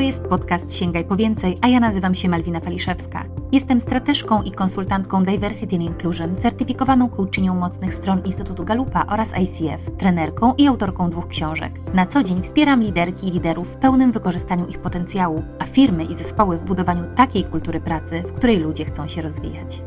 To jest podcast Sięgaj po więcej, a ja nazywam się Malwina Faliszewska. Jestem strateżką i konsultantką Diversity and Inclusion, certyfikowaną coachinią mocnych stron Instytutu Galupa oraz ICF, trenerką i autorką dwóch książek. Na co dzień wspieram liderki i liderów w pełnym wykorzystaniu ich potencjału, a firmy i zespoły w budowaniu takiej kultury pracy, w której ludzie chcą się rozwijać.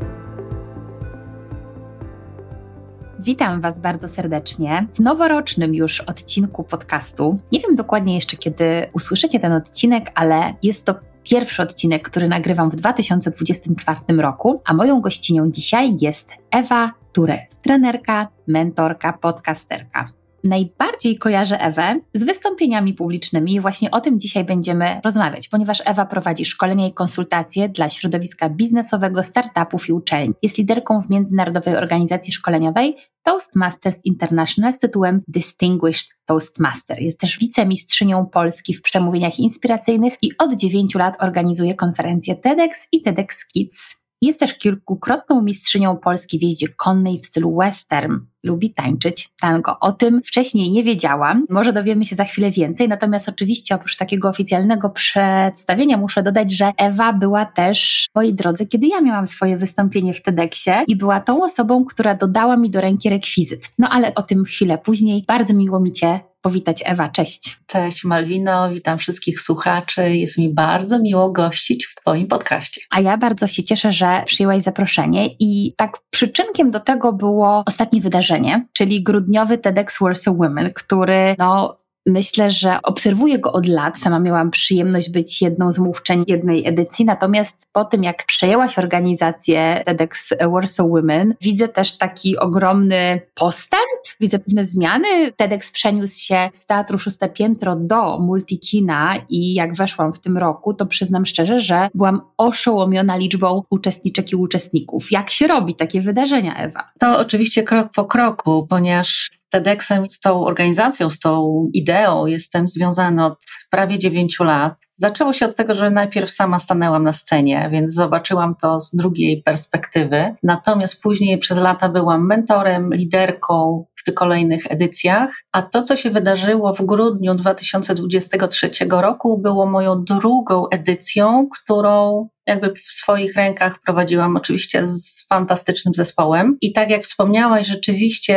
Witam Was bardzo serdecznie w noworocznym już odcinku podcastu. Nie wiem dokładnie jeszcze, kiedy usłyszycie ten odcinek, ale jest to pierwszy odcinek, który nagrywam w 2024 roku, a moją gościnią dzisiaj jest Ewa Ture, trenerka, mentorka, podcasterka. Najbardziej kojarzę Ewę z wystąpieniami publicznymi i właśnie o tym dzisiaj będziemy rozmawiać, ponieważ Ewa prowadzi szkolenia i konsultacje dla środowiska biznesowego, startupów i uczelni. Jest liderką w międzynarodowej organizacji szkoleniowej Toastmasters International z tytułem Distinguished Toastmaster. Jest też wicemistrzynią Polski w przemówieniach inspiracyjnych i od 9 lat organizuje konferencje TEDx i TEDx Kids. Jest też kilkukrotną mistrzynią Polski w jeździe konnej w stylu western. Lubi tańczyć tango. O tym wcześniej nie wiedziałam. Może dowiemy się za chwilę więcej. Natomiast oczywiście oprócz takiego oficjalnego przedstawienia muszę dodać, że Ewa była też w mojej drodze, kiedy ja miałam swoje wystąpienie w TEDxie i była tą osobą, która dodała mi do ręki rekwizyt. No ale o tym chwilę później. Bardzo miło mi Cię powitać. Ewa, cześć. Cześć Malwino, witam wszystkich słuchaczy. Jest mi bardzo miło gościć w Twoim podcaście. A ja bardzo się cieszę, że przyjęłaś zaproszenie i tak przyczynkiem do tego było ostatnie wydarzenie, czyli grudniowy TEDx Warsaw Women, który no Myślę, że obserwuję go od lat. Sama miałam przyjemność być jedną z mówczeń jednej edycji, natomiast po tym, jak przejęłaś organizację TEDx Warsaw Women, widzę też taki ogromny postęp, widzę pewne zmiany. TEDx przeniósł się z Teatru Szóste Piętro do Multikina i jak weszłam w tym roku, to przyznam szczerze, że byłam oszołomiona liczbą uczestniczek i uczestników. Jak się robi takie wydarzenia, Ewa? To oczywiście krok po kroku, ponieważ TEDxem, z tą organizacją, z tą ideą jestem związana od prawie dziewięciu lat. Zaczęło się od tego, że najpierw sama stanęłam na scenie, więc zobaczyłam to z drugiej perspektywy. Natomiast później przez lata byłam mentorem, liderką w kolejnych edycjach. A to, co się wydarzyło w grudniu 2023 roku, było moją drugą edycją, którą jakby w swoich rękach prowadziłam oczywiście z fantastycznym zespołem. I tak jak wspomniałaś, rzeczywiście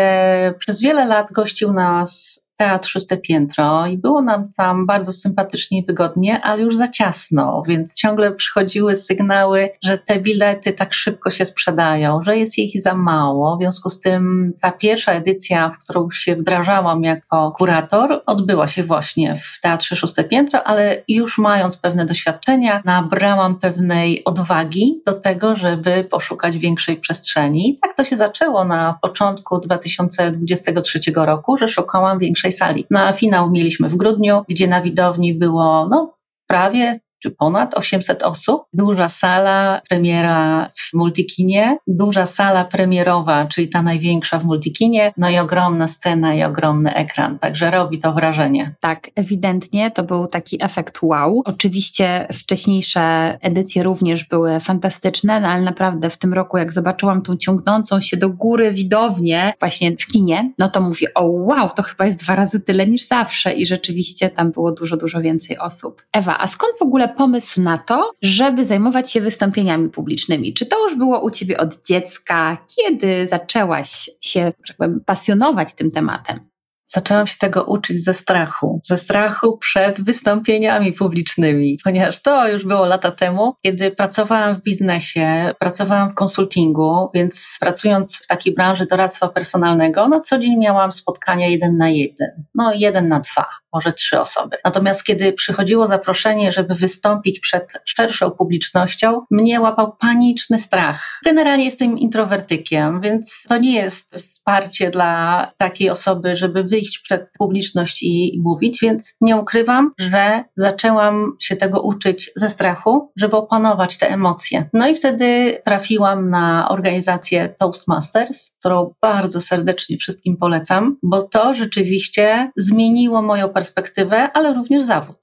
przez wiele lat gościł nas Teatr Szóste Piętro i było nam tam bardzo sympatycznie i wygodnie, ale już za ciasno, więc ciągle przychodziły sygnały, że te bilety tak szybko się sprzedają, że jest ich za mało. W związku z tym ta pierwsza edycja, w którą się wdrażałam jako kurator, odbyła się właśnie w Teatrze Szóste Piętro, ale już mając pewne doświadczenia, nabrałam pewnej odwagi do tego, żeby poszukać większej przestrzeni. I tak to się zaczęło na początku 2023 roku, że szukałam większej sali. Na finał mieliśmy w grudniu, gdzie na widowni było no, prawie czy ponad 800 osób. Duża sala, premiera w Multikinie, duża sala premierowa, czyli ta największa w Multikinie, no i ogromna scena i ogromny ekran, także robi to wrażenie. Tak, ewidentnie to był taki efekt wow. Oczywiście wcześniejsze edycje również były fantastyczne, no ale naprawdę w tym roku, jak zobaczyłam tą ciągnącą się do góry widownię właśnie w kinie, no to mówię, o wow, to chyba jest dwa razy tyle niż zawsze i rzeczywiście tam było dużo, dużo więcej osób. Ewa, a skąd w ogóle pomysł na to, żeby zajmować się wystąpieniami publicznymi? Czy to już było u Ciebie od dziecka? Kiedy zaczęłaś się, tak powiem, pasjonować tym tematem? Zaczęłam się tego uczyć ze strachu. Ze strachu przed wystąpieniami publicznymi, ponieważ to już było lata temu, kiedy pracowałam w biznesie, pracowałam w konsultingu, więc pracując w takiej branży doradztwa personalnego, na co dzień miałam spotkania jeden na jeden, no jeden na dwa może trzy osoby. Natomiast kiedy przychodziło zaproszenie, żeby wystąpić przed szerszą publicznością, mnie łapał paniczny strach. Generalnie jestem introwertykiem, więc to nie jest wsparcie dla takiej osoby, żeby wyjść przed publiczność i mówić, więc nie ukrywam, że zaczęłam się tego uczyć ze strachu, żeby opanować te emocje. No i wtedy trafiłam na organizację Toastmasters, którą bardzo serdecznie wszystkim polecam, bo to rzeczywiście zmieniło moją perspektywę, ale również zawód.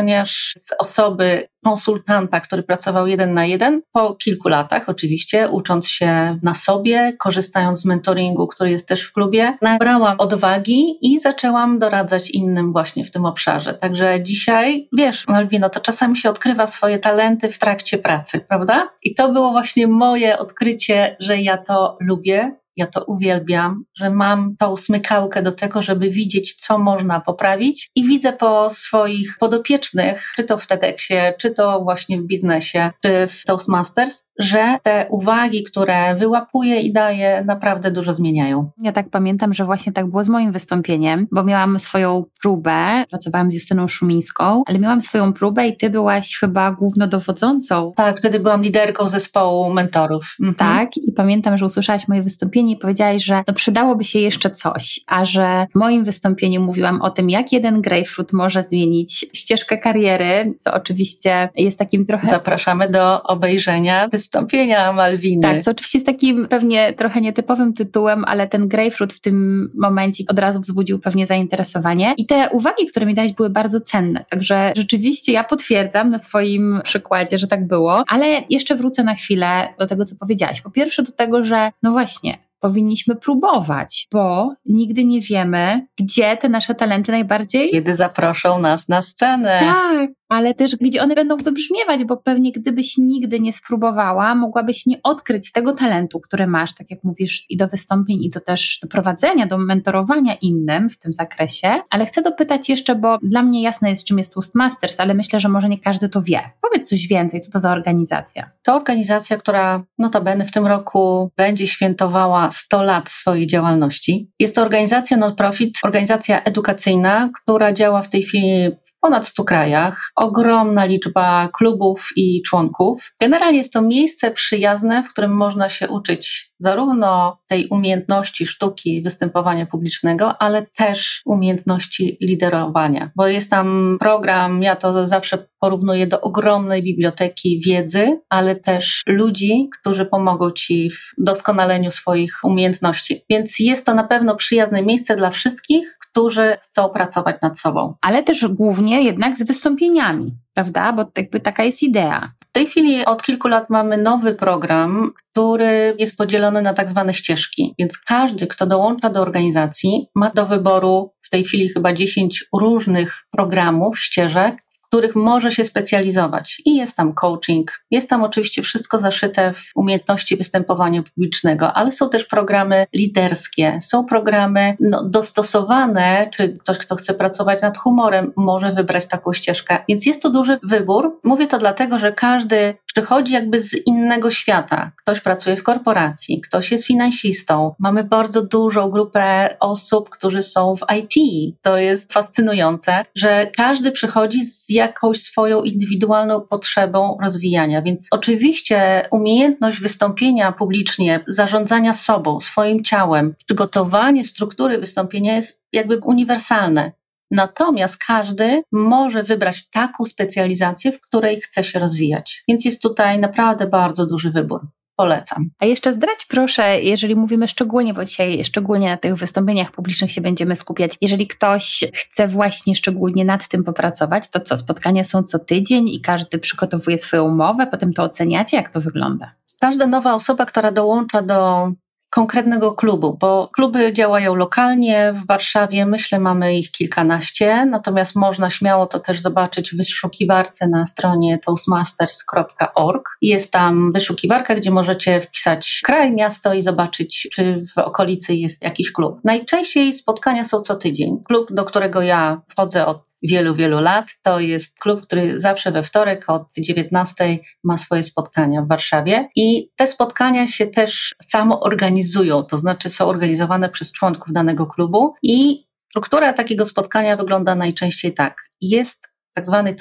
ponieważ z osoby konsultanta, który pracował jeden na jeden, po kilku latach oczywiście, ucząc się na sobie, korzystając z mentoringu, który jest też w klubie, nabrałam odwagi i zaczęłam doradzać innym właśnie w tym obszarze. Także dzisiaj, wiesz, Malwino, to czasami się odkrywa swoje talenty w trakcie pracy, prawda? I to było właśnie moje odkrycie, że ja to lubię, ja to uwielbiam, że mam tą smykałkę do tego, żeby widzieć, co można poprawić i widzę po swoich podopiecznych, czy to w TEDxie, czy to właśnie w biznesie, czy w Toastmasters, że te uwagi, które wyłapuję i daję, naprawdę dużo zmieniają. Ja tak pamiętam, że właśnie tak było z moim wystąpieniem, bo miałam swoją próbę, pracowałam z Justyną Szumińską, ale miałam swoją próbę i ty byłaś chyba głównodowodzącą. Tak, wtedy byłam liderką zespołu mentorów. Mhm. Tak, i pamiętam, że usłyszałaś moje wystąpienie i powiedziałaś, że no przydałoby się jeszcze coś, a że w moim wystąpieniu mówiłam o tym, jak jeden grapefruit może zmienić ścieżkę kariery, co oczywiście jest takim trochę... Zapraszamy do obejrzenia wystąpienia Malwiny. Tak, co oczywiście jest takim pewnie trochę nietypowym tytułem, ale ten grapefruit w tym momencie od razu wzbudził pewnie zainteresowanie. I te uwagi, które mi dałeś, były bardzo cenne. Także rzeczywiście ja potwierdzam na swoim przykładzie, że tak było, ale jeszcze wrócę na chwilę do tego, co powiedziałaś. Po pierwsze do tego, że no właśnie, powinniśmy próbować, bo nigdy nie wiemy, gdzie te nasze talenty najbardziej. Kiedy zaproszą nas na scenę. Tak, ale też gdzie one będą wybrzmiewać, bo pewnie gdybyś nigdy nie spróbowała, mogłabyś nie odkryć tego talentu, który masz, tak jak mówisz, i do wystąpień, i do też prowadzenia, do mentorowania innym w tym zakresie. Ale chcę dopytać jeszcze, bo dla mnie jasne jest, czym jest Toastmasters, ale myślę, że może nie każdy to wie. Powiedz coś więcej, co to za organizacja? To organizacja, która notabene w tym roku będzie świętowała 100 lat swojej działalności. Jest to organizacja non-profit, organizacja edukacyjna, która działa w tej chwili ponad 100 krajach, ogromna liczba klubów i członków. Generalnie jest to miejsce przyjazne, w którym można się uczyć zarówno tej umiejętności sztuki występowania publicznego, ale też umiejętności liderowania, bo jest tam program, ja to zawsze porównuję do ogromnej biblioteki wiedzy, ale też ludzi, którzy pomogą ci w doskonaleniu swoich umiejętności. Więc jest to na pewno przyjazne miejsce dla wszystkich, którzy chcą pracować nad sobą. Ale też głównie jednak z wystąpieniami, prawda? Bo jakby taka jest idea. W tej chwili od kilku lat mamy nowy program, który jest podzielony na tak zwane ścieżki. Więc każdy, kto dołącza do organizacji, ma do wyboru w tej chwili chyba 10 różnych programów, ścieżek, których może się specjalizować. I jest tam coaching, jest tam oczywiście wszystko zaszyte w umiejętności występowania publicznego, ale są też programy liderskie, są programy no, dostosowane, czy ktoś, kto chce pracować nad humorem, może wybrać taką ścieżkę. Więc jest to duży wybór. Mówię to dlatego, że każdy przychodzi jakby z innego świata. Ktoś pracuje w korporacji, ktoś jest finansistą. Mamy bardzo dużą grupę osób, którzy są w IT. To jest fascynujące, że każdy przychodzi z jakąś swoją indywidualną potrzebą rozwijania. Więc oczywiście umiejętność wystąpienia publicznie, zarządzania sobą, swoim ciałem, przygotowanie struktury wystąpienia jest jakby uniwersalne. Natomiast każdy może wybrać taką specjalizację, w której chce się rozwijać. Więc jest tutaj naprawdę bardzo duży wybór polecam. A jeszcze zdradź proszę, jeżeli mówimy szczególnie, bo dzisiaj szczególnie na tych wystąpieniach publicznych się będziemy skupiać, jeżeli ktoś chce właśnie szczególnie nad tym popracować, to co, spotkania są co tydzień i każdy przygotowuje swoją umowę, potem to oceniacie, jak to wygląda? Każda nowa osoba, która dołącza do konkretnego klubu, bo kluby działają lokalnie w Warszawie, myślę mamy ich kilkanaście, natomiast można śmiało to też zobaczyć w wyszukiwarce na stronie toastmasters.org. Jest tam wyszukiwarka, gdzie możecie wpisać kraj, miasto i zobaczyć, czy w okolicy jest jakiś klub. Najczęściej spotkania są co tydzień. Klub, do którego ja chodzę od wielu, wielu lat. To jest klub, który zawsze we wtorek od 19 ma swoje spotkania w Warszawie i te spotkania się też samo organizują, to znaczy są organizowane przez członków danego klubu i struktura takiego spotkania wygląda najczęściej tak. Jest tak zwany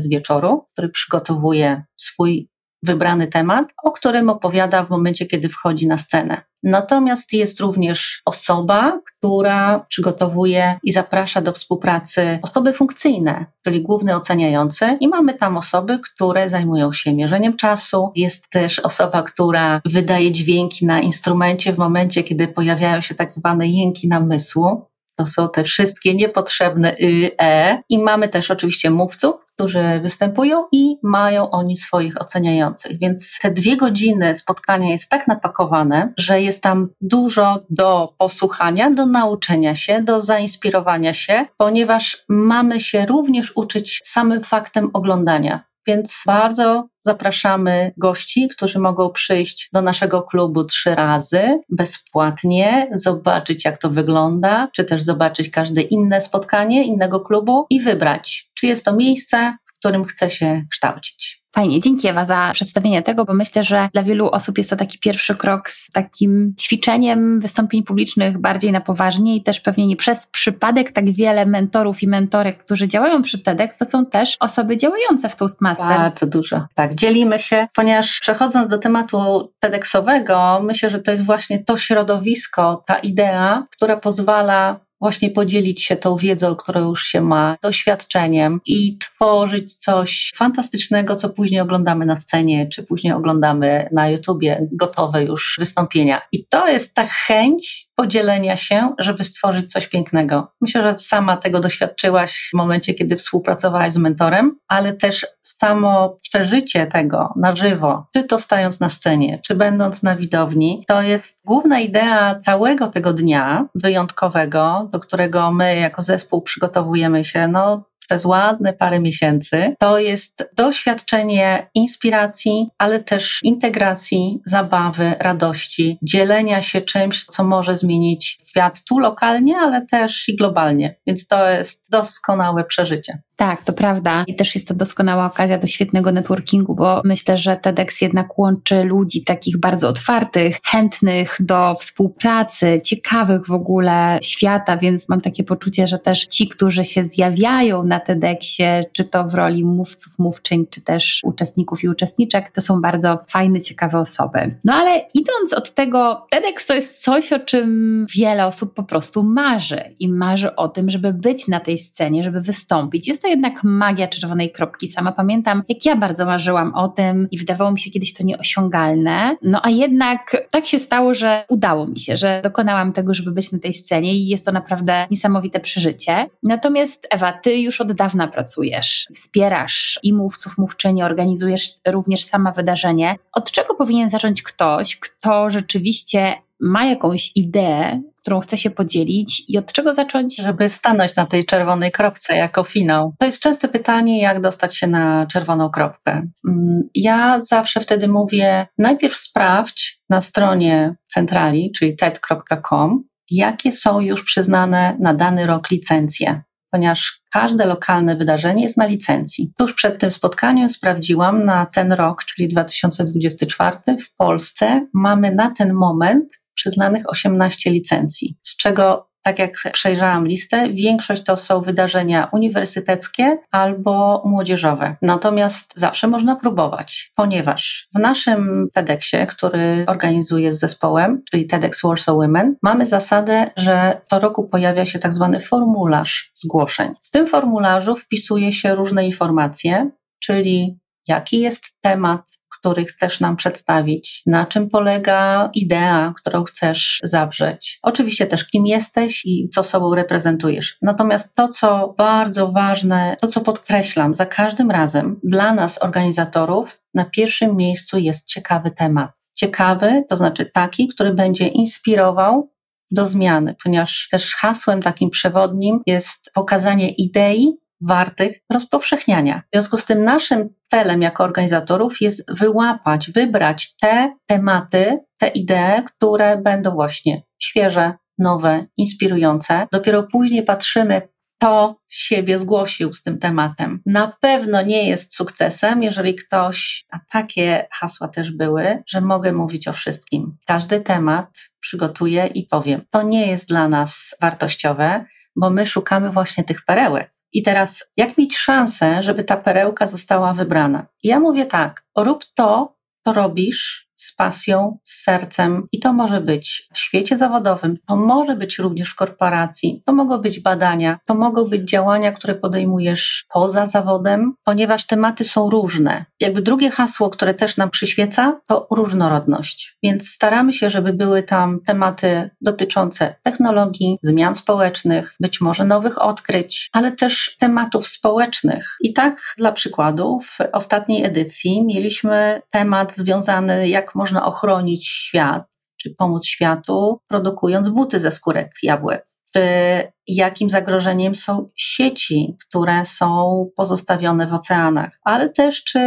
z wieczoru, który przygotowuje swój wybrany temat, o którym opowiada w momencie, kiedy wchodzi na scenę. Natomiast jest również osoba, która przygotowuje i zaprasza do współpracy osoby funkcyjne, czyli główny oceniający, i mamy tam osoby, które zajmują się mierzeniem czasu. Jest też osoba, która wydaje dźwięki na instrumencie w momencie, kiedy pojawiają się tak zwane jęki namysłu. To są te wszystkie niepotrzebne y, e. I mamy też oczywiście mówców, którzy występują i mają oni swoich oceniających. Więc te dwie godziny spotkania jest tak napakowane, że jest tam dużo do posłuchania, do nauczenia się, do zainspirowania się, ponieważ mamy się również uczyć samym faktem oglądania. Więc bardzo zapraszamy gości, którzy mogą przyjść do naszego klubu trzy razy bezpłatnie, zobaczyć jak to wygląda, czy też zobaczyć każde inne spotkanie innego klubu i wybrać, czy jest to miejsce, w którym chce się kształcić. Fajnie, dzięki Ewa za przedstawienie tego, bo myślę, że dla wielu osób jest to taki pierwszy krok z takim ćwiczeniem wystąpień publicznych bardziej na poważnie i też pewnie nie przez przypadek tak wiele mentorów i mentorek, którzy działają przy TEDx, to są też osoby działające w Toastmaster. Bardzo dużo. Tak, dzielimy się, ponieważ przechodząc do tematu TEDxowego, myślę, że to jest właśnie to środowisko, ta idea, która pozwala właśnie podzielić się tą wiedzą, którą już się ma, doświadczeniem i tworzyć coś fantastycznego, co później oglądamy na scenie, czy później oglądamy na YouTubie gotowe już wystąpienia. I to jest ta chęć podzielenia się, żeby stworzyć coś pięknego. Myślę, że sama tego doświadczyłaś w momencie, kiedy współpracowałaś z mentorem, ale też samo przeżycie tego na żywo, czy to stając na scenie, czy będąc na widowni, to jest główna idea całego tego dnia wyjątkowego, do którego my jako zespół przygotowujemy się no, przez ładne parę miesięcy, to jest doświadczenie inspiracji, ale też integracji, zabawy, radości, dzielenia się czymś, co może zmienić świat tu lokalnie, ale też i globalnie. Więc to jest doskonałe przeżycie. Tak, to prawda. I też jest to doskonała okazja do świetnego networkingu, bo myślę, że TEDx jednak łączy ludzi takich bardzo otwartych, chętnych do współpracy, ciekawych w ogóle świata, więc mam takie poczucie, że też ci, którzy się zjawiają na TEDxie, czy to w roli mówców, mówczyń, czy też uczestników i uczestniczek, to są bardzo fajne, ciekawe osoby. No ale idąc od tego, TEDx to jest coś, o czym wiele osób po prostu marzy i marzy o tym, żeby być na tej scenie, żeby wystąpić. Jest to jednak magia czerwonej kropki. Sama pamiętam, jak ja bardzo marzyłam o tym i wydawało mi się kiedyś to nieosiągalne. No a jednak tak się stało, że udało mi się, że dokonałam tego, żeby być na tej scenie i jest to naprawdę niesamowite przeżycie. Natomiast Ewa, ty już od dawna pracujesz, wspierasz i mówców, mówczyni, organizujesz również sama wydarzenie. Od czego powinien zacząć ktoś, kto rzeczywiście ma jakąś ideę, którą chce się podzielić i od czego zacząć? Żeby stanąć na tej czerwonej kropce jako finał. To jest częste pytanie, jak dostać się na czerwoną kropkę. Mm, ja zawsze wtedy mówię, najpierw sprawdź na stronie centrali, czyli ted.com, jakie są już przyznane na dany rok licencje ponieważ każde lokalne wydarzenie jest na licencji. Tuż przed tym spotkaniem sprawdziłam na ten rok, czyli 2024, w Polsce mamy na ten moment przyznanych 18 licencji, z czego tak jak przejrzałam listę, większość to są wydarzenia uniwersyteckie albo młodzieżowe. Natomiast zawsze można próbować, ponieważ w naszym TEDxie, który organizuję z zespołem, czyli TEDx Warsaw Women, mamy zasadę, że co roku pojawia się tak zwany formularz zgłoszeń. W tym formularzu wpisuje się różne informacje, czyli jaki jest temat, który chcesz nam przedstawić, na czym polega idea, którą chcesz zawrzeć. Oczywiście też kim jesteś i co sobą reprezentujesz. Natomiast to, co bardzo ważne, to co podkreślam za każdym razem, dla nas organizatorów na pierwszym miejscu jest ciekawy temat. Ciekawy, to znaczy taki, który będzie inspirował do zmiany, ponieważ też hasłem takim przewodnim jest pokazanie idei, wartych rozpowszechniania. W związku z tym naszym celem jako organizatorów jest wyłapać, wybrać te tematy, te idee, które będą właśnie świeże, nowe, inspirujące. Dopiero później patrzymy, kto siebie zgłosił z tym tematem. Na pewno nie jest sukcesem, jeżeli ktoś, a takie hasła też były, że mogę mówić o wszystkim. Każdy temat przygotuję i powiem. To nie jest dla nas wartościowe, bo my szukamy właśnie tych perełek. I teraz, jak mieć szansę, żeby ta perełka została wybrana? I ja mówię tak, rób to, co robisz z pasją, z sercem. I to może być w świecie zawodowym, to może być również w korporacji, to mogą być badania, to mogą być działania, które podejmujesz poza zawodem, ponieważ tematy są różne. Jakby drugie hasło, które też nam przyświeca, to różnorodność. Więc staramy się, żeby były tam tematy dotyczące technologii, zmian społecznych, być może nowych odkryć, ale też tematów społecznych. I tak dla przykładu w ostatniej edycji mieliśmy temat związany, jak można ochronić świat, czy pomóc światu, produkując buty ze skórek jabłek czy jakim zagrożeniem są sieci, które są pozostawione w oceanach, ale też czy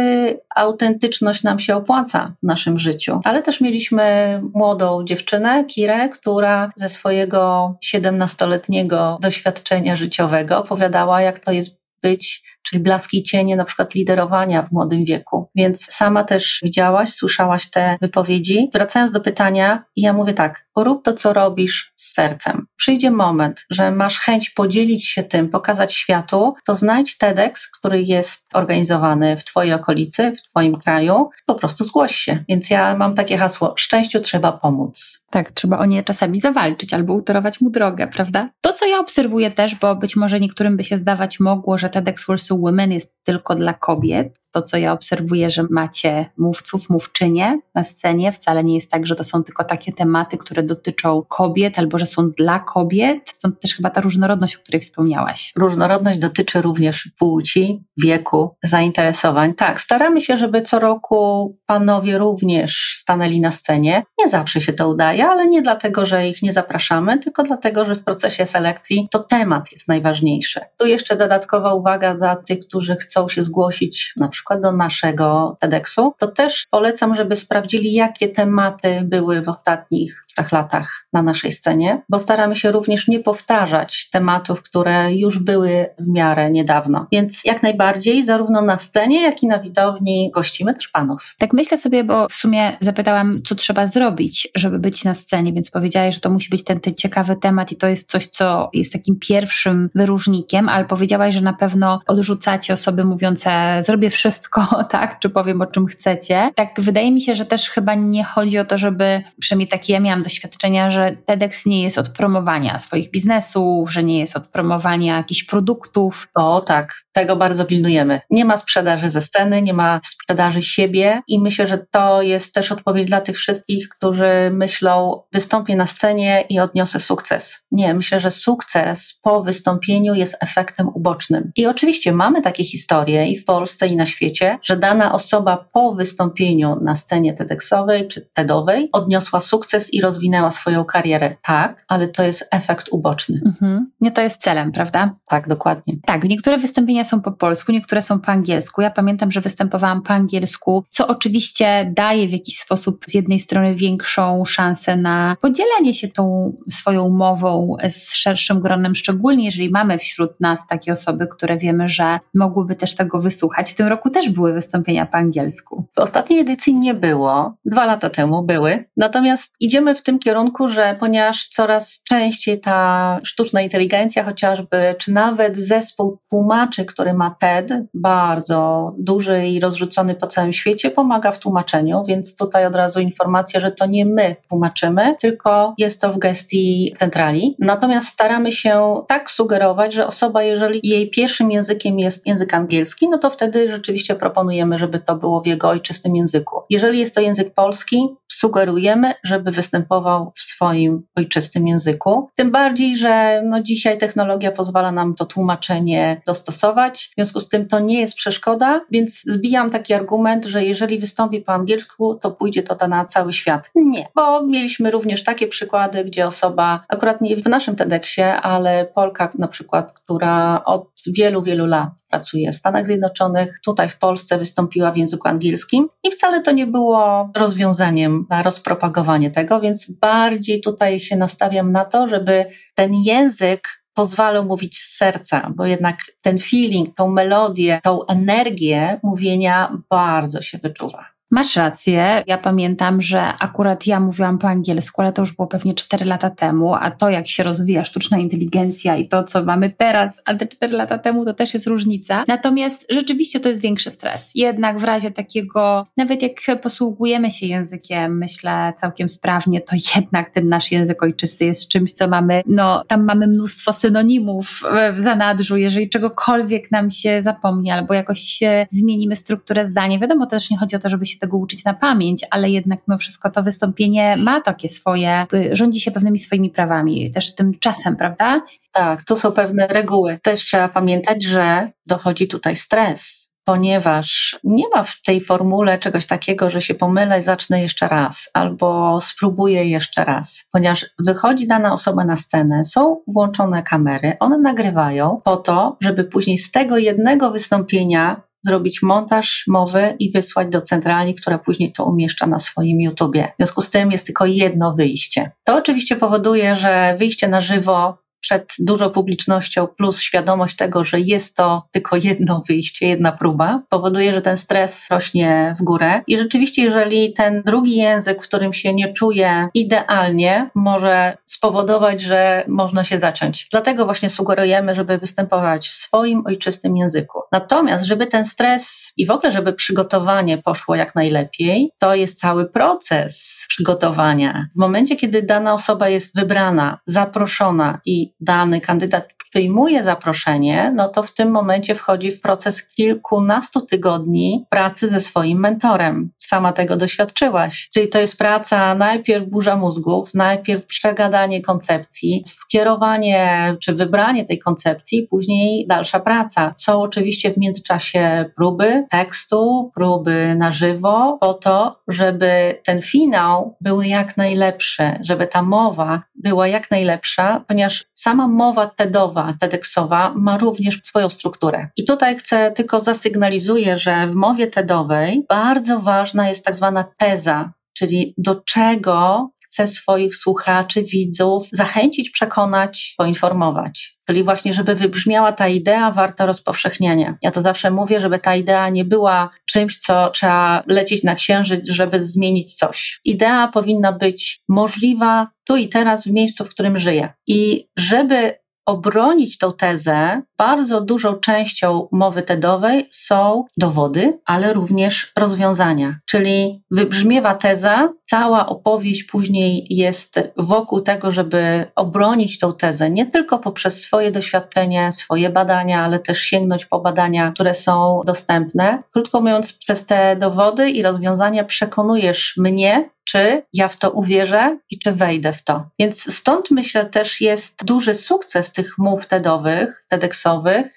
autentyczność nam się opłaca w naszym życiu. Ale też mieliśmy młodą dziewczynę, Kirę, która ze swojego 17-letniego doświadczenia życiowego opowiadała, jak to jest być czyli blaski i cienie na przykład liderowania w młodym wieku. Więc sama też widziałaś, słyszałaś te wypowiedzi. Wracając do pytania, ja mówię tak, rób to, co robisz z sercem. Przyjdzie moment, że masz chęć podzielić się tym, pokazać światu, to znajdź TEDx, który jest organizowany w Twojej okolicy, w Twoim kraju, po prostu zgłoś się. Więc ja mam takie hasło, szczęściu trzeba pomóc. Tak, trzeba o nie czasami zawalczyć albo utorować mu drogę, prawda? To, co ja obserwuję też, bo być może niektórym by się zdawać mogło, że TEDx Warsaw Women jest tylko dla kobiet, to, co ja obserwuję, że macie mówców, mówczynie na scenie. Wcale nie jest tak, że to są tylko takie tematy, które dotyczą kobiet albo że są dla kobiet. Stąd też chyba ta różnorodność, o której wspomniałaś. Różnorodność dotyczy również płci, wieku, zainteresowań. Tak, staramy się, żeby co roku panowie również stanęli na scenie. Nie zawsze się to udaje, ale nie dlatego, że ich nie zapraszamy, tylko dlatego, że w procesie selekcji to temat jest najważniejszy. Tu jeszcze dodatkowa uwaga dla tych, którzy chcą się zgłosić na przykład przykład do naszego TEDxu, to też polecam, żeby sprawdzili, jakie tematy były w ostatnich trzech latach na naszej scenie, bo staramy się również nie powtarzać tematów, które już były w miarę niedawno. Więc jak najbardziej, zarówno na scenie, jak i na widowni gościmy też panów. Tak myślę sobie, bo w sumie zapytałam, co trzeba zrobić, żeby być na scenie, więc powiedziałaś, że to musi być ten, ten ciekawy temat i to jest coś, co jest takim pierwszym wyróżnikiem, ale powiedziałaś, że na pewno odrzucacie osoby mówiące, zrobię wszystko, wszystko, tak, czy powiem o czym chcecie. Tak, wydaje mi się, że też chyba nie chodzi o to, żeby, przynajmniej takie ja miałam doświadczenia, że TEDx nie jest od promowania swoich biznesów, że nie jest od promowania jakichś produktów. O tak, tego bardzo pilnujemy. Nie ma sprzedaży ze sceny, nie ma sprzedaży siebie i myślę, że to jest też odpowiedź dla tych wszystkich, którzy myślą, wystąpię na scenie i odniosę sukces. Nie, myślę, że sukces po wystąpieniu jest efektem ubocznym. I oczywiście mamy takie historie i w Polsce, i na świecie, że dana osoba po wystąpieniu na scenie TEDxowej czy TEDowej odniosła sukces i rozwinęła swoją karierę. Tak, ale to jest efekt uboczny. Mhm. Nie to jest celem, prawda? Tak, dokładnie. Tak, niektóre wystąpienia są po polsku, niektóre są po angielsku. Ja pamiętam, że występowałam po angielsku, co oczywiście daje w jakiś sposób z jednej strony większą szansę na podzielenie się tą swoją mową z szerszym gronem, szczególnie jeżeli mamy wśród nas takie osoby, które wiemy, że mogłyby też tego wysłuchać. W tym roku też były wystąpienia po angielsku. W ostatniej edycji nie było, dwa lata temu były. Natomiast idziemy w tym kierunku, że ponieważ coraz częściej ta sztuczna inteligencja chociażby, czy nawet zespół tłumaczy, który ma TED, bardzo duży i rozrzucony po całym świecie, pomaga w tłumaczeniu, więc tutaj od razu informacja, że to nie my tłumaczymy, tylko jest to w gestii centrali. Natomiast staramy się tak sugerować, że osoba, jeżeli jej pierwszym językiem jest język angielski, no to wtedy rzeczywiście proponujemy, żeby to było w jego ojczystym języku. Jeżeli jest to język polski, sugerujemy, żeby występował w swoim ojczystym języku. Tym bardziej, że no dzisiaj technologia pozwala nam to tłumaczenie dostosować. W związku z tym to nie jest przeszkoda, więc zbijam taki argument, że jeżeli wystąpi po angielsku, to pójdzie to na cały świat. Nie, bo mieliśmy również takie przykłady, gdzie osoba, akurat nie w naszym TEDxie, ale Polka na przykład, która od wielu, wielu lat pracuje w Stanach Zjednoczonych, tutaj w Polsce wystąpiła w języku angielskim i wcale to nie było rozwiązaniem na rozpropagowanie tego, więc bardziej tutaj się nastawiam na to, żeby ten język pozwalał mówić z serca, bo jednak ten feeling, tą melodię, tą energię mówienia bardzo się wyczuwa. Masz rację. Ja pamiętam, że akurat ja mówiłam po angielsku, ale to już było pewnie 4 lata temu, a to jak się rozwija sztuczna inteligencja i to, co mamy teraz, ale te 4 lata temu, to też jest różnica. Natomiast rzeczywiście to jest większy stres. Jednak w razie takiego, nawet jak posługujemy się językiem, myślę całkiem sprawnie, to jednak ten nasz język ojczysty jest czymś, co mamy, no tam mamy mnóstwo synonimów w zanadrzu, jeżeli czegokolwiek nam się zapomni albo jakoś zmienimy strukturę zdania. Wiadomo, też nie chodzi o to, żeby się tego uczyć na pamięć, ale jednak mimo wszystko to wystąpienie ma takie swoje, rządzi się pewnymi swoimi prawami, też tym czasem, prawda? Tak, tu są pewne reguły. Też trzeba pamiętać, że dochodzi tutaj stres ponieważ nie ma w tej formule czegoś takiego, że się pomylę zacznę jeszcze raz, albo spróbuję jeszcze raz, ponieważ wychodzi dana osoba na scenę, są włączone kamery, one nagrywają po to, żeby później z tego jednego wystąpienia zrobić montaż mowy i wysłać do centrali, która później to umieszcza na swoim YouTubie. W związku z tym jest tylko jedno wyjście. To oczywiście powoduje, że wyjście na żywo przed dużą publicznością, plus świadomość tego, że jest to tylko jedno wyjście, jedna próba, powoduje, że ten stres rośnie w górę. I rzeczywiście, jeżeli ten drugi język, w którym się nie czuję idealnie, może spowodować, że można się zaciąć. Dlatego właśnie sugerujemy, żeby występować w swoim ojczystym języku. Natomiast, żeby ten stres i w ogóle, żeby przygotowanie poszło jak najlepiej, to jest cały proces przygotowania. W momencie, kiedy dana osoba jest wybrana, zaproszona i dany kandydat przyjmuje zaproszenie, no to w tym momencie wchodzi w proces kilkunastu tygodni pracy ze swoim mentorem. Sama tego doświadczyłaś. Czyli to jest praca najpierw burza mózgów, najpierw przegadanie koncepcji, skierowanie czy wybranie tej koncepcji, później dalsza praca. Są oczywiście w międzyczasie próby tekstu, próby na żywo, po to, żeby ten finał był jak najlepszy, żeby ta mowa była jak najlepsza, ponieważ sama mowa TEDowa, TEDxowa ma również swoją strukturę. I tutaj chcę tylko zasygnalizuję, że w mowie TEDowej bardzo ważna jest tak zwana teza, czyli do czego chcę swoich słuchaczy, widzów zachęcić, przekonać, poinformować. Czyli właśnie, żeby wybrzmiała ta idea warta rozpowszechniania. Ja to zawsze mówię, żeby ta idea nie była czymś, co trzeba lecieć na księżyc, żeby zmienić coś. Idea powinna być możliwa tu i teraz w miejscu, w którym żyję. I żeby obronić tą tezę, bardzo dużą częścią mowy TEDowej są dowody, ale również rozwiązania. Czyli wybrzmiewa teza, cała opowieść później jest wokół tego, żeby obronić tą tezę, nie tylko poprzez swoje doświadczenie, swoje badania, ale też sięgnąć po badania, które są dostępne. Krótko mówiąc, przez te dowody i rozwiązania przekonujesz mnie, czy ja w to uwierzę i czy wejdę w to. Więc stąd myślę też jest duży sukces tych mów TEDowych, TEDxowych,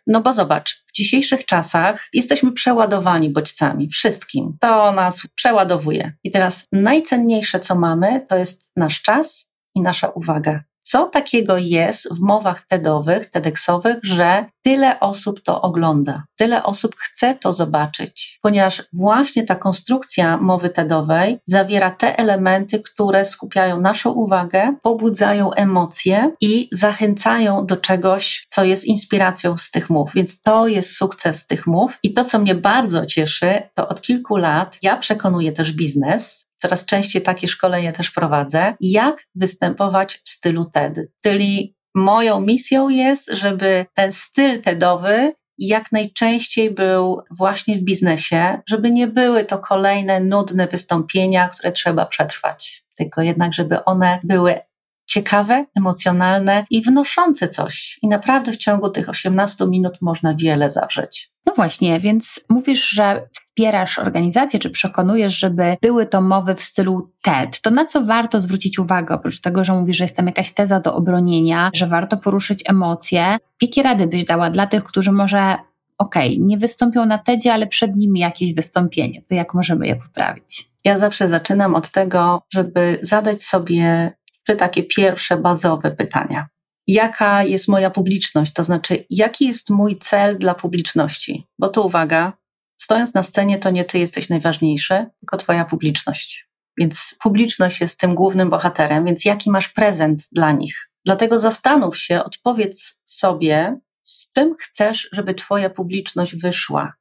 no bo zobacz, w dzisiejszych czasach jesteśmy przeładowani bodźcami, wszystkim. To nas przeładowuje. I teraz najcenniejsze, co mamy, to jest nasz czas i nasza uwaga co takiego jest w mowach TEDowych, TEDxowych, że tyle osób to ogląda, tyle osób chce to zobaczyć, ponieważ właśnie ta konstrukcja mowy TEDowej zawiera te elementy, które skupiają naszą uwagę, pobudzają emocje i zachęcają do czegoś, co jest inspiracją z tych mów. Więc to jest sukces tych mów. I to, co mnie bardzo cieszy, to od kilku lat ja przekonuję też biznes, coraz częściej takie szkolenie też prowadzę, jak występować w stylu TED. Czyli moją misją jest, żeby ten styl TEDowy jak najczęściej był właśnie w biznesie, żeby nie były to kolejne nudne wystąpienia, które trzeba przetrwać, tylko jednak, żeby one były ciekawe, emocjonalne i wnoszące coś. I naprawdę w ciągu tych 18 minut można wiele zawrzeć. No właśnie, więc mówisz, że wspierasz organizację, czy przekonujesz, żeby były to mowy w stylu TED. To na co warto zwrócić uwagę, oprócz tego, że mówisz, że jest tam jakaś teza do obronienia, że warto poruszyć emocje? Jakie rady byś dała dla tych, którzy może okej, okay, nie wystąpią na TEDzie, ale przed nimi jakieś wystąpienie, to jak możemy je poprawić? Ja zawsze zaczynam od tego, żeby zadać sobie trzy takie pierwsze bazowe pytania jaka jest moja publiczność, to znaczy, jaki jest mój cel dla publiczności. Bo tu uwaga, stojąc na scenie, to nie ty jesteś najważniejszy, tylko twoja publiczność. Więc publiczność jest tym głównym bohaterem, więc jaki masz prezent dla nich? Dlatego zastanów się, odpowiedz sobie, z czym chcesz, żeby twoja publiczność wyszła.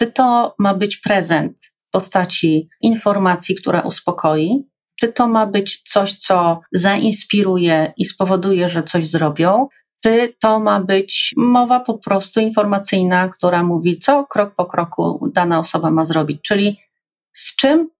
Czy to ma być prezent postaci informacji, która uspokoi, czy to ma być coś, co zainspiruje i spowoduje, że coś zrobią, czy to ma być mowa po prostu informacyjna, która mówi, co krok po kroku dana osoba ma zrobić, czyli z czym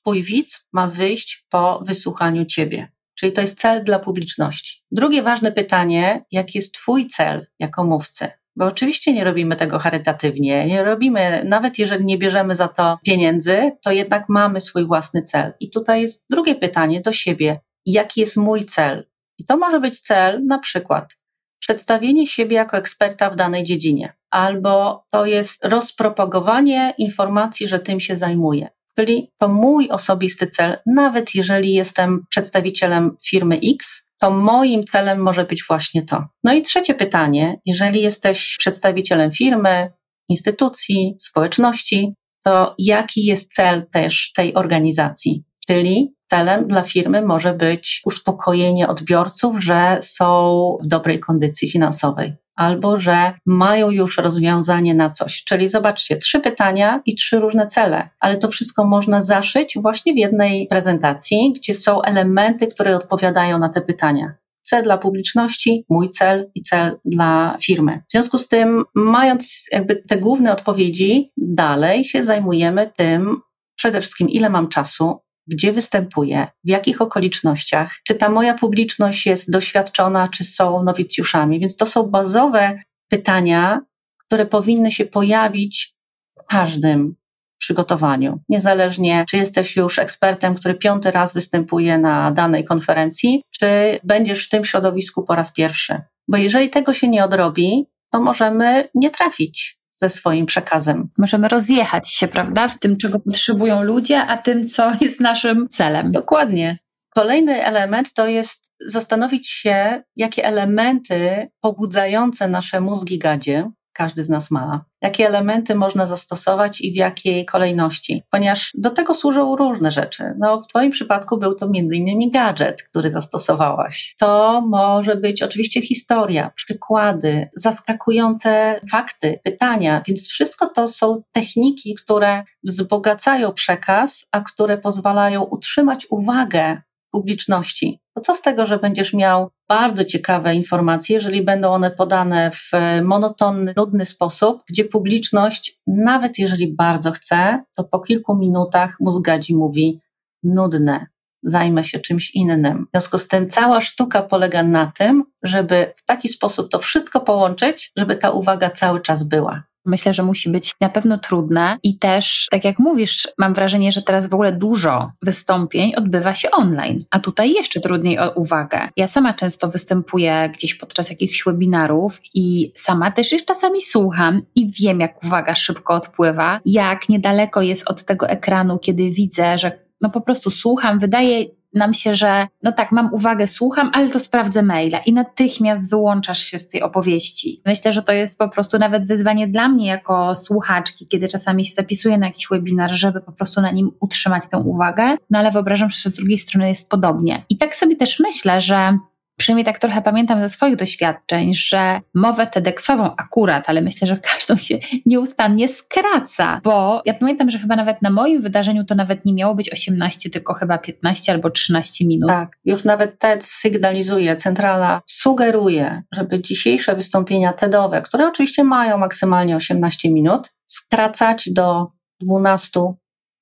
Twój widz ma wyjść po wysłuchaniu Ciebie. Czyli to jest cel dla publiczności. Drugie ważne pytanie, jaki jest Twój cel jako mówcy? Bo oczywiście nie robimy tego charytatywnie, nie robimy, nawet jeżeli nie bierzemy za to pieniędzy, to jednak mamy swój własny cel. I tutaj jest drugie pytanie do siebie: jaki jest mój cel? I to może być cel na przykład przedstawienie siebie jako eksperta w danej dziedzinie, albo to jest rozpropagowanie informacji, że tym się zajmuję. Czyli to mój osobisty cel, nawet jeżeli jestem przedstawicielem firmy X, to moim celem może być właśnie to. No i trzecie pytanie, jeżeli jesteś przedstawicielem firmy, instytucji, społeczności, to jaki jest cel też tej organizacji? Czyli celem dla firmy może być uspokojenie odbiorców, że są w dobrej kondycji finansowej albo że mają już rozwiązanie na coś. Czyli zobaczcie, trzy pytania i trzy różne cele, ale to wszystko można zaszyć właśnie w jednej prezentacji, gdzie są elementy, które odpowiadają na te pytania cel dla publiczności, mój cel i cel dla firmy. W związku z tym, mając jakby te główne odpowiedzi, dalej się zajmujemy tym przede wszystkim, ile mam czasu, gdzie występuję, w jakich okolicznościach, czy ta moja publiczność jest doświadczona, czy są nowicjuszami. Więc to są bazowe pytania, które powinny się pojawić w każdym przygotowaniu. Niezależnie, czy jesteś już ekspertem, który piąty raz występuje na danej konferencji, czy będziesz w tym środowisku po raz pierwszy. Bo jeżeli tego się nie odrobi, to możemy nie trafić ze swoim przekazem. Możemy rozjechać się, prawda, w tym, czego potrzebują ludzie, a tym, co jest naszym celem. Dokładnie. Kolejny element to jest zastanowić się, jakie elementy pobudzające nasze mózgi gadzie każdy z nas ma, jakie elementy można zastosować i w jakiej kolejności, ponieważ do tego służą różne rzeczy. No, w Twoim przypadku był to m.in. gadżet, który zastosowałaś. To może być oczywiście historia, przykłady, zaskakujące fakty, pytania, więc wszystko to są techniki, które wzbogacają przekaz, a które pozwalają utrzymać uwagę publiczności. Bo co z tego, że będziesz miał bardzo ciekawe informacje, jeżeli będą one podane w monotonny, nudny sposób, gdzie publiczność, nawet jeżeli bardzo chce, to po kilku minutach mózgadzi mówi nudne, zajmę się czymś innym. W związku z tym cała sztuka polega na tym, żeby w taki sposób to wszystko połączyć, żeby ta uwaga cały czas była. Myślę, że musi być na pewno trudne i też, tak jak mówisz, mam wrażenie, że teraz w ogóle dużo wystąpień odbywa się online, a tutaj jeszcze trudniej o uwagę. Ja sama często występuję gdzieś podczas jakichś webinarów i sama też już czasami słucham i wiem, jak uwaga szybko odpływa, jak niedaleko jest od tego ekranu, kiedy widzę, że no po prostu słucham, wydaje nam się, że no tak, mam uwagę, słucham, ale to sprawdzę maila i natychmiast wyłączasz się z tej opowieści. Myślę, że to jest po prostu nawet wyzwanie dla mnie jako słuchaczki, kiedy czasami się zapisuję na jakiś webinar, żeby po prostu na nim utrzymać tę uwagę, no ale wyobrażam sobie, że z drugiej strony jest podobnie. I tak sobie też myślę, że Przynajmniej tak trochę pamiętam ze swoich doświadczeń, że mowę TEDxową akurat, ale myślę, że każdą się nieustannie skraca, bo ja pamiętam, że chyba nawet na moim wydarzeniu to nawet nie miało być 18, tylko chyba 15 albo 13 minut. Tak, już nawet TED sygnalizuje, centrala sugeruje, żeby dzisiejsze wystąpienia TEDowe, które oczywiście mają maksymalnie 18 minut, skracać do 12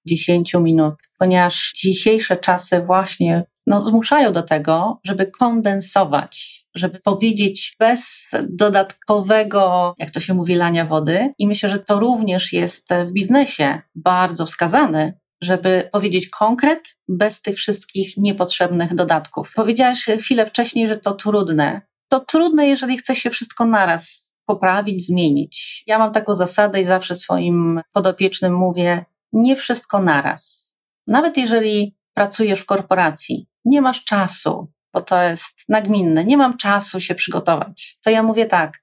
10 minut, ponieważ dzisiejsze czasy właśnie no, zmuszają do tego, żeby kondensować, żeby powiedzieć bez dodatkowego, jak to się mówi, lania wody. I myślę, że to również jest w biznesie bardzo wskazane, żeby powiedzieć konkret bez tych wszystkich niepotrzebnych dodatków. Powiedziałaś chwilę wcześniej, że to trudne. To trudne, jeżeli chce się wszystko naraz poprawić, zmienić. Ja mam taką zasadę i zawsze swoim podopiecznym mówię: nie wszystko naraz. Nawet jeżeli pracujesz w korporacji, nie masz czasu, bo to jest nagminne, nie mam czasu się przygotować. To ja mówię tak,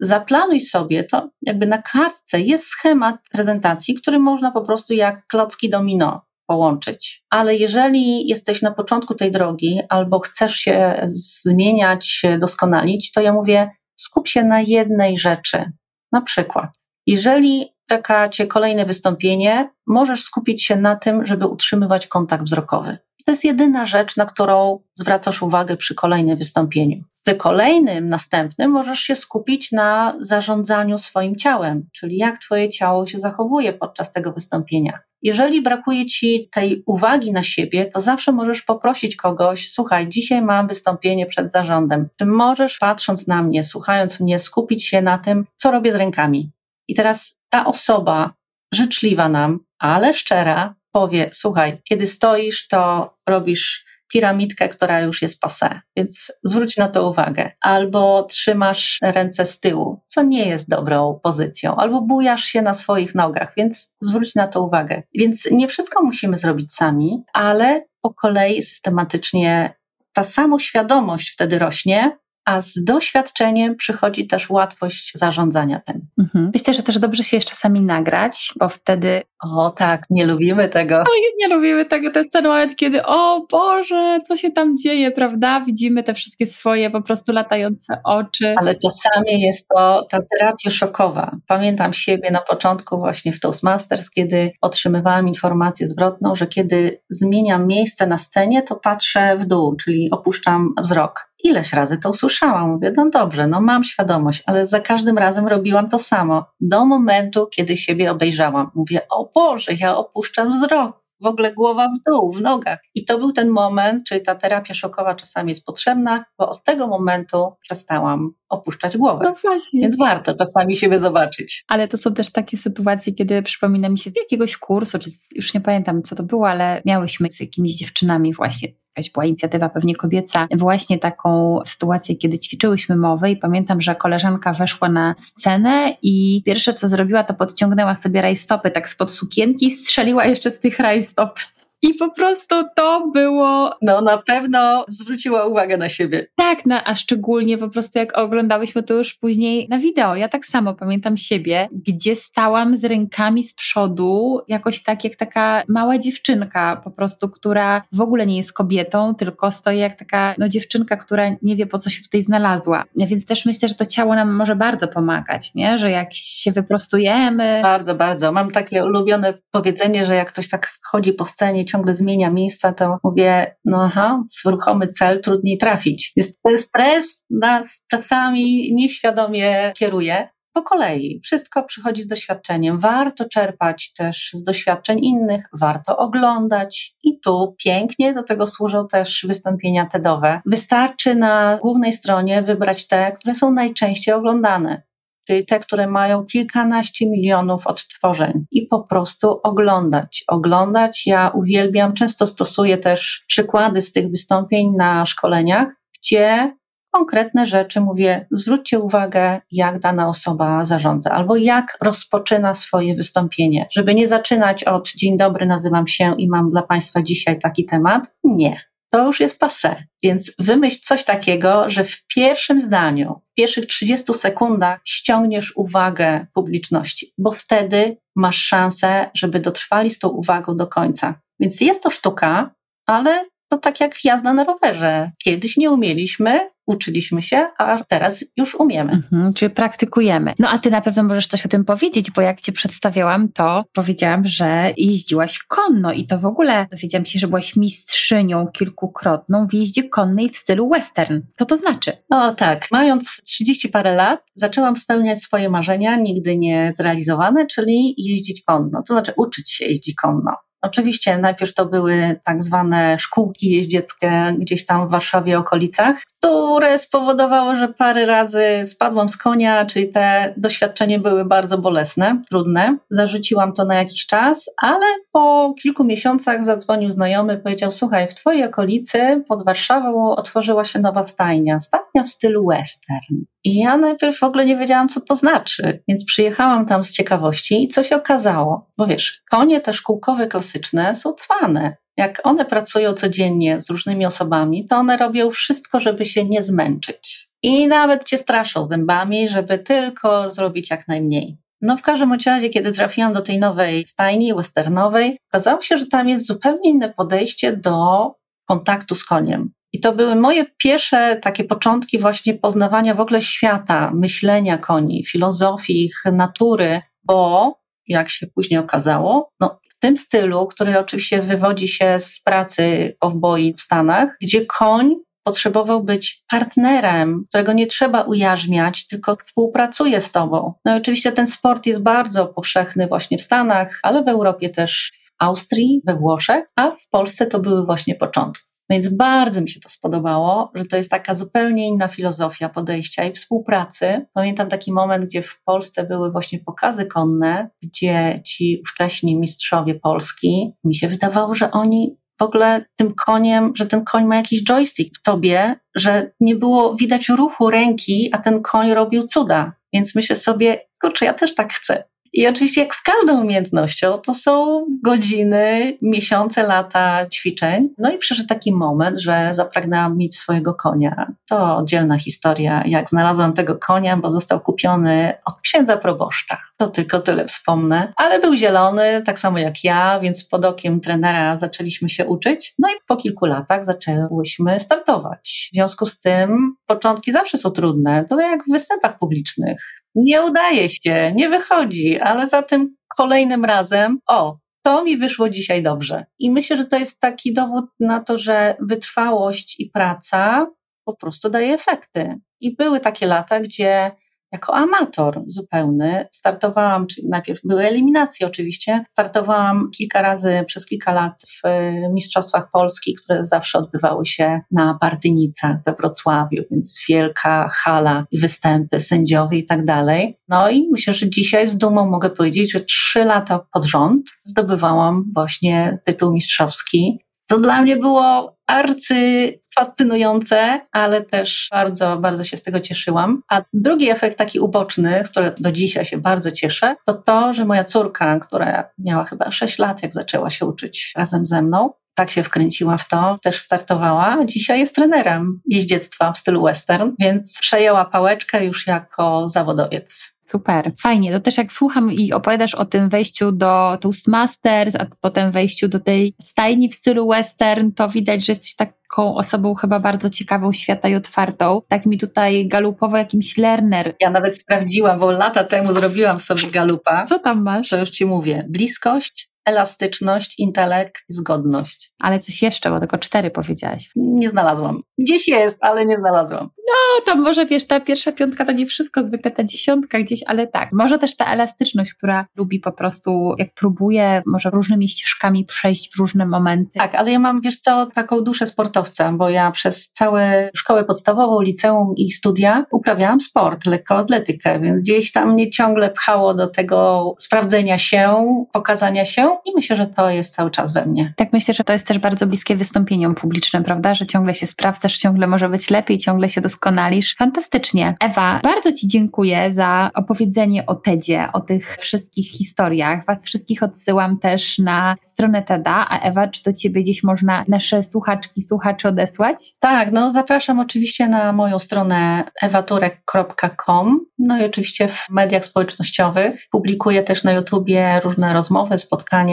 zaplanuj sobie to, jakby na kartce jest schemat prezentacji, który można po prostu jak klocki domino połączyć. Ale jeżeli jesteś na początku tej drogi albo chcesz się zmieniać, doskonalić, to ja mówię, skup się na jednej rzeczy. Na przykład Jeżeli czeka cię kolejne wystąpienie, możesz skupić się na tym, żeby utrzymywać kontakt wzrokowy. To jest jedyna rzecz, na którą zwracasz uwagę przy kolejnym wystąpieniu. Przy kolejnym, następnym możesz się skupić na zarządzaniu swoim ciałem, czyli jak Twoje ciało się zachowuje podczas tego wystąpienia. Jeżeli brakuje Ci tej uwagi na siebie, to zawsze możesz poprosić kogoś: Słuchaj, dzisiaj mam wystąpienie przed zarządem. Czy możesz, patrząc na mnie, słuchając mnie, skupić się na tym, co robię z rękami? I teraz ta osoba życzliwa nam, ale szczera, powie: Słuchaj, kiedy stoisz, to robisz piramidkę, która już jest pase, więc zwróć na to uwagę. Albo trzymasz ręce z tyłu, co nie jest dobrą pozycją, albo bujasz się na swoich nogach, więc zwróć na to uwagę. Więc nie wszystko musimy zrobić sami, ale po kolei systematycznie ta samoświadomość wtedy rośnie, a z doświadczeniem przychodzi też łatwość zarządzania tym. Mhm. Myślę, że też dobrze się jeszcze sami nagrać, bo wtedy. O tak, nie lubimy tego. O, nie lubimy tego. To jest ten moment, kiedy o Boże, co się tam dzieje, prawda? Widzimy te wszystkie swoje po prostu latające oczy. Ale czasami jest to ta terapia szokowa. Pamiętam siebie na początku właśnie w Toastmasters, kiedy otrzymywałam informację zwrotną, że kiedy zmieniam miejsce na scenie, to patrzę w dół, czyli opuszczam wzrok ileś razy to usłyszałam. Mówię, no dobrze, no mam świadomość, ale za każdym razem robiłam to samo. Do momentu, kiedy siebie obejrzałam. Mówię, o Boże, ja opuszczam wzrok. W ogóle głowa w dół, w nogach. I to był ten moment, czyli ta terapia szokowa czasami jest potrzebna, bo od tego momentu przestałam opuszczać głowę. No właśnie. Więc warto czasami siebie zobaczyć. Ale to są też takie sytuacje, kiedy przypomina mi się z jakiegoś kursu, czy już nie pamiętam co to było, ale miałyśmy z jakimiś dziewczynami właśnie jakaś była inicjatywa pewnie kobieca, właśnie taką sytuację, kiedy ćwiczyłyśmy mowę i pamiętam, że koleżanka weszła na scenę i pierwsze co zrobiła, to podciągnęła sobie rajstopy tak spod sukienki i strzeliła jeszcze z tych rajstop i po prostu to było. No, na pewno zwróciła uwagę na siebie. Tak, no, a szczególnie po prostu jak oglądałyśmy to już później na wideo. Ja tak samo pamiętam siebie, gdzie stałam z rękami z przodu, jakoś tak jak taka mała dziewczynka, po prostu, która w ogóle nie jest kobietą, tylko stoi jak taka no, dziewczynka, która nie wie po co się tutaj znalazła. Więc też myślę, że to ciało nam może bardzo pomagać, nie? że jak się wyprostujemy. Bardzo, bardzo. Mam takie ulubione powiedzenie, że jak ktoś tak chodzi po scenie, ciągle zmienia miejsca, to mówię, no aha, w ruchomy cel trudniej trafić. Jest, ten stres nas czasami nieświadomie kieruje. Po kolei, wszystko przychodzi z doświadczeniem. Warto czerpać też z doświadczeń innych, warto oglądać i tu pięknie do tego służą też wystąpienia TEDowe. Wystarczy na głównej stronie wybrać te, które są najczęściej oglądane czyli te, które mają kilkanaście milionów odtworzeń i po prostu oglądać. Oglądać. Ja uwielbiam, często stosuję też przykłady z tych wystąpień na szkoleniach, gdzie konkretne rzeczy mówię, zwróćcie uwagę, jak dana osoba zarządza, albo jak rozpoczyna swoje wystąpienie, żeby nie zaczynać od dzień dobry, nazywam się i mam dla Państwa dzisiaj taki temat. Nie to już jest passe. Więc wymyśl coś takiego, że w pierwszym zdaniu, w pierwszych 30 sekundach ściągniesz uwagę publiczności, bo wtedy masz szansę, żeby dotrwali z tą uwagą do końca. Więc jest to sztuka, ale to tak jak jazda na rowerze. Kiedyś nie umieliśmy, uczyliśmy się, a teraz już umiemy. Mhm, czyli praktykujemy. No a ty na pewno możesz coś o tym powiedzieć, bo jak cię przedstawiałam, to powiedziałam, że jeździłaś konno i to w ogóle dowiedziałam się, że byłaś mistrzynią kilkukrotną w jeździe konnej w stylu western. Co to znaczy? No tak, mając 30 parę lat, zaczęłam spełniać swoje marzenia, nigdy nie zrealizowane, czyli jeździć konno, to znaczy uczyć się jeździć konno. Oczywiście najpierw to były tak zwane szkółki jeździeckie gdzieś tam w Warszawie okolicach, które spowodowało, że parę razy spadłam z konia, czyli te doświadczenia były bardzo bolesne, trudne. Zarzuciłam to na jakiś czas, ale po kilku miesiącach zadzwonił znajomy, powiedział: Słuchaj, w Twojej okolicy pod Warszawą otworzyła się nowa stajnia, stajnia w stylu western. I ja najpierw w ogóle nie wiedziałam, co to znaczy, więc przyjechałam tam z ciekawości i co się okazało? Bo wiesz, konie te szkółkowe klasyczne są cwane. Jak one pracują codziennie z różnymi osobami, to one robią wszystko, żeby się nie zmęczyć. I nawet cię straszą zębami, żeby tylko zrobić jak najmniej. No w każdym razie, kiedy trafiłam do tej nowej stajni westernowej, okazało się, że tam jest zupełnie inne podejście do kontaktu z koniem. I to były moje pierwsze takie początki właśnie poznawania w ogóle świata, myślenia koni, filozofii, ich natury, bo jak się później okazało, no, tym stylu, który oczywiście wywodzi się z pracy kowboi w Stanach, gdzie koń potrzebował być partnerem, którego nie trzeba ujarzmiać, tylko współpracuje z tobą. No i oczywiście ten sport jest bardzo powszechny właśnie w Stanach, ale w Europie też w Austrii, we Włoszech, a w Polsce to były właśnie początki. Więc bardzo mi się to spodobało, że to jest taka zupełnie inna filozofia podejścia i współpracy. Pamiętam taki moment, gdzie w Polsce były właśnie pokazy konne, gdzie ci ówcześni mistrzowie Polski, mi się wydawało, że oni w ogóle tym koniem, że ten koń ma jakiś joystick w sobie, że nie było widać ruchu ręki, a ten koń robił cuda. Więc myślę sobie, kurczę, ja też tak chcę. I oczywiście, jak z każdą umiejętnością, to są godziny, miesiące, lata ćwiczeń. No i przyszedł taki moment, że zapragnęłam mieć swojego konia. To oddzielna historia, jak znalazłam tego konia, bo został kupiony od księdza proboszcza. To tylko tyle wspomnę. Ale był zielony, tak samo jak ja, więc pod okiem trenera zaczęliśmy się uczyć. No i po kilku latach zaczęłyśmy startować. W związku z tym początki zawsze są trudne. To jak w występach publicznych nie udaje się, nie wychodzi, ale za tym kolejnym razem, o, to mi wyszło dzisiaj dobrze. I myślę, że to jest taki dowód na to, że wytrwałość i praca po prostu daje efekty. I były takie lata, gdzie jako amator zupełny. Startowałam, czyli najpierw były eliminacje oczywiście, startowałam kilka razy przez kilka lat w e, Mistrzostwach Polski, które zawsze odbywały się na Partynicach we Wrocławiu, więc wielka hala i występy, sędziowie i tak dalej. No i myślę, że dzisiaj z dumą mogę powiedzieć, że trzy lata pod rząd zdobywałam właśnie tytuł mistrzowski. To dla mnie było arcy fascynujące, ale też bardzo, bardzo się z tego cieszyłam. A drugi efekt taki uboczny, z którego do dzisiaj się bardzo cieszę, to to, że moja córka, która miała chyba 6 lat, jak zaczęła się uczyć razem ze mną, tak się wkręciła w to, też startowała. Dzisiaj jest trenerem jeździectwa w stylu western, więc przejęła pałeczkę już jako zawodowiec. Super, fajnie. To też jak słucham i opowiadasz o tym wejściu do Toastmasters, a potem wejściu do tej stajni w stylu western, to widać, że jesteś taką osobą chyba bardzo ciekawą świata i otwartą. Tak mi tutaj galupowo jakimś learner. Ja nawet sprawdziłam, bo lata temu zrobiłam sobie galupa. Co tam masz? To już ci mówię. Bliskość, elastyczność, intelekt, zgodność. Ale coś jeszcze, bo tylko cztery powiedziałaś. Nie znalazłam. Gdzieś jest, ale nie znalazłam. No, tam może wiesz, ta pierwsza piątka to nie wszystko, zwykle ta dziesiątka gdzieś, ale tak. Może też ta elastyczność, która lubi po prostu, jak próbuje, może różnymi ścieżkami przejść w różne momenty. Tak, ale ja mam, wiesz co, taką duszę sportowca, bo ja przez całe szkołę podstawową, liceum i studia uprawiałam sport, lekkoatletykę, więc gdzieś tam mnie ciągle pchało do tego sprawdzenia się, pokazania się i myślę, że to jest cały czas we mnie. Tak, myślę, że to jest też bardzo bliskie wystąpieniom publicznym, prawda? Że ciągle się sprawdzasz, ciągle może być lepiej, ciągle się doskonalisz. Fantastycznie. Ewa, bardzo Ci dziękuję za opowiedzenie o TEDzie, o tych wszystkich historiach. Was wszystkich odsyłam też na stronę TEDa. A Ewa, czy do Ciebie gdzieś można nasze słuchaczki, słuchaczy odesłać? Tak, no zapraszam oczywiście na moją stronę ewaturek.com. No i oczywiście w mediach społecznościowych. Publikuję też na YouTubie różne rozmowy, spotkania,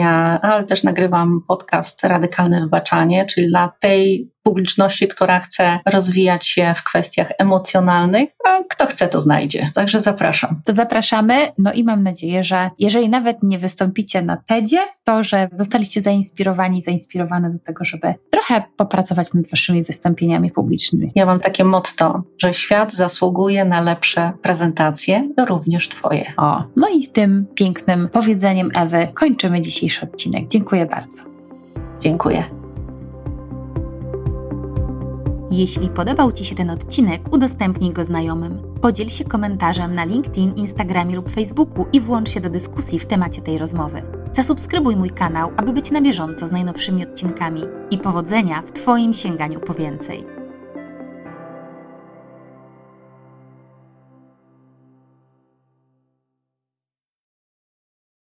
ale też nagrywam podcast Radykalne Wybaczanie, czyli dla tej publiczności, która chce rozwijać się w kwestiach emocjonalnych, a kto chce, to znajdzie. Także zapraszam. To zapraszamy. No i mam nadzieję, że jeżeli nawet nie wystąpicie na TEDzie, to że zostaliście zainspirowani, zainspirowane do tego, żeby trochę popracować nad waszymi wystąpieniami publicznymi. Ja mam takie motto, że świat zasługuje na lepsze prezentacje, również Twoje. O, no i tym pięknym powiedzeniem Ewy kończymy dzisiejszy odcinek. Dziękuję bardzo. Dziękuję. Jeśli podobał Ci się ten odcinek, udostępnij go znajomym. Podziel się komentarzem na LinkedIn, Instagramie lub Facebooku i włącz się do dyskusji w temacie tej rozmowy. Zasubskrybuj mój kanał, aby być na bieżąco z najnowszymi odcinkami. I powodzenia w Twoim sięganiu po więcej.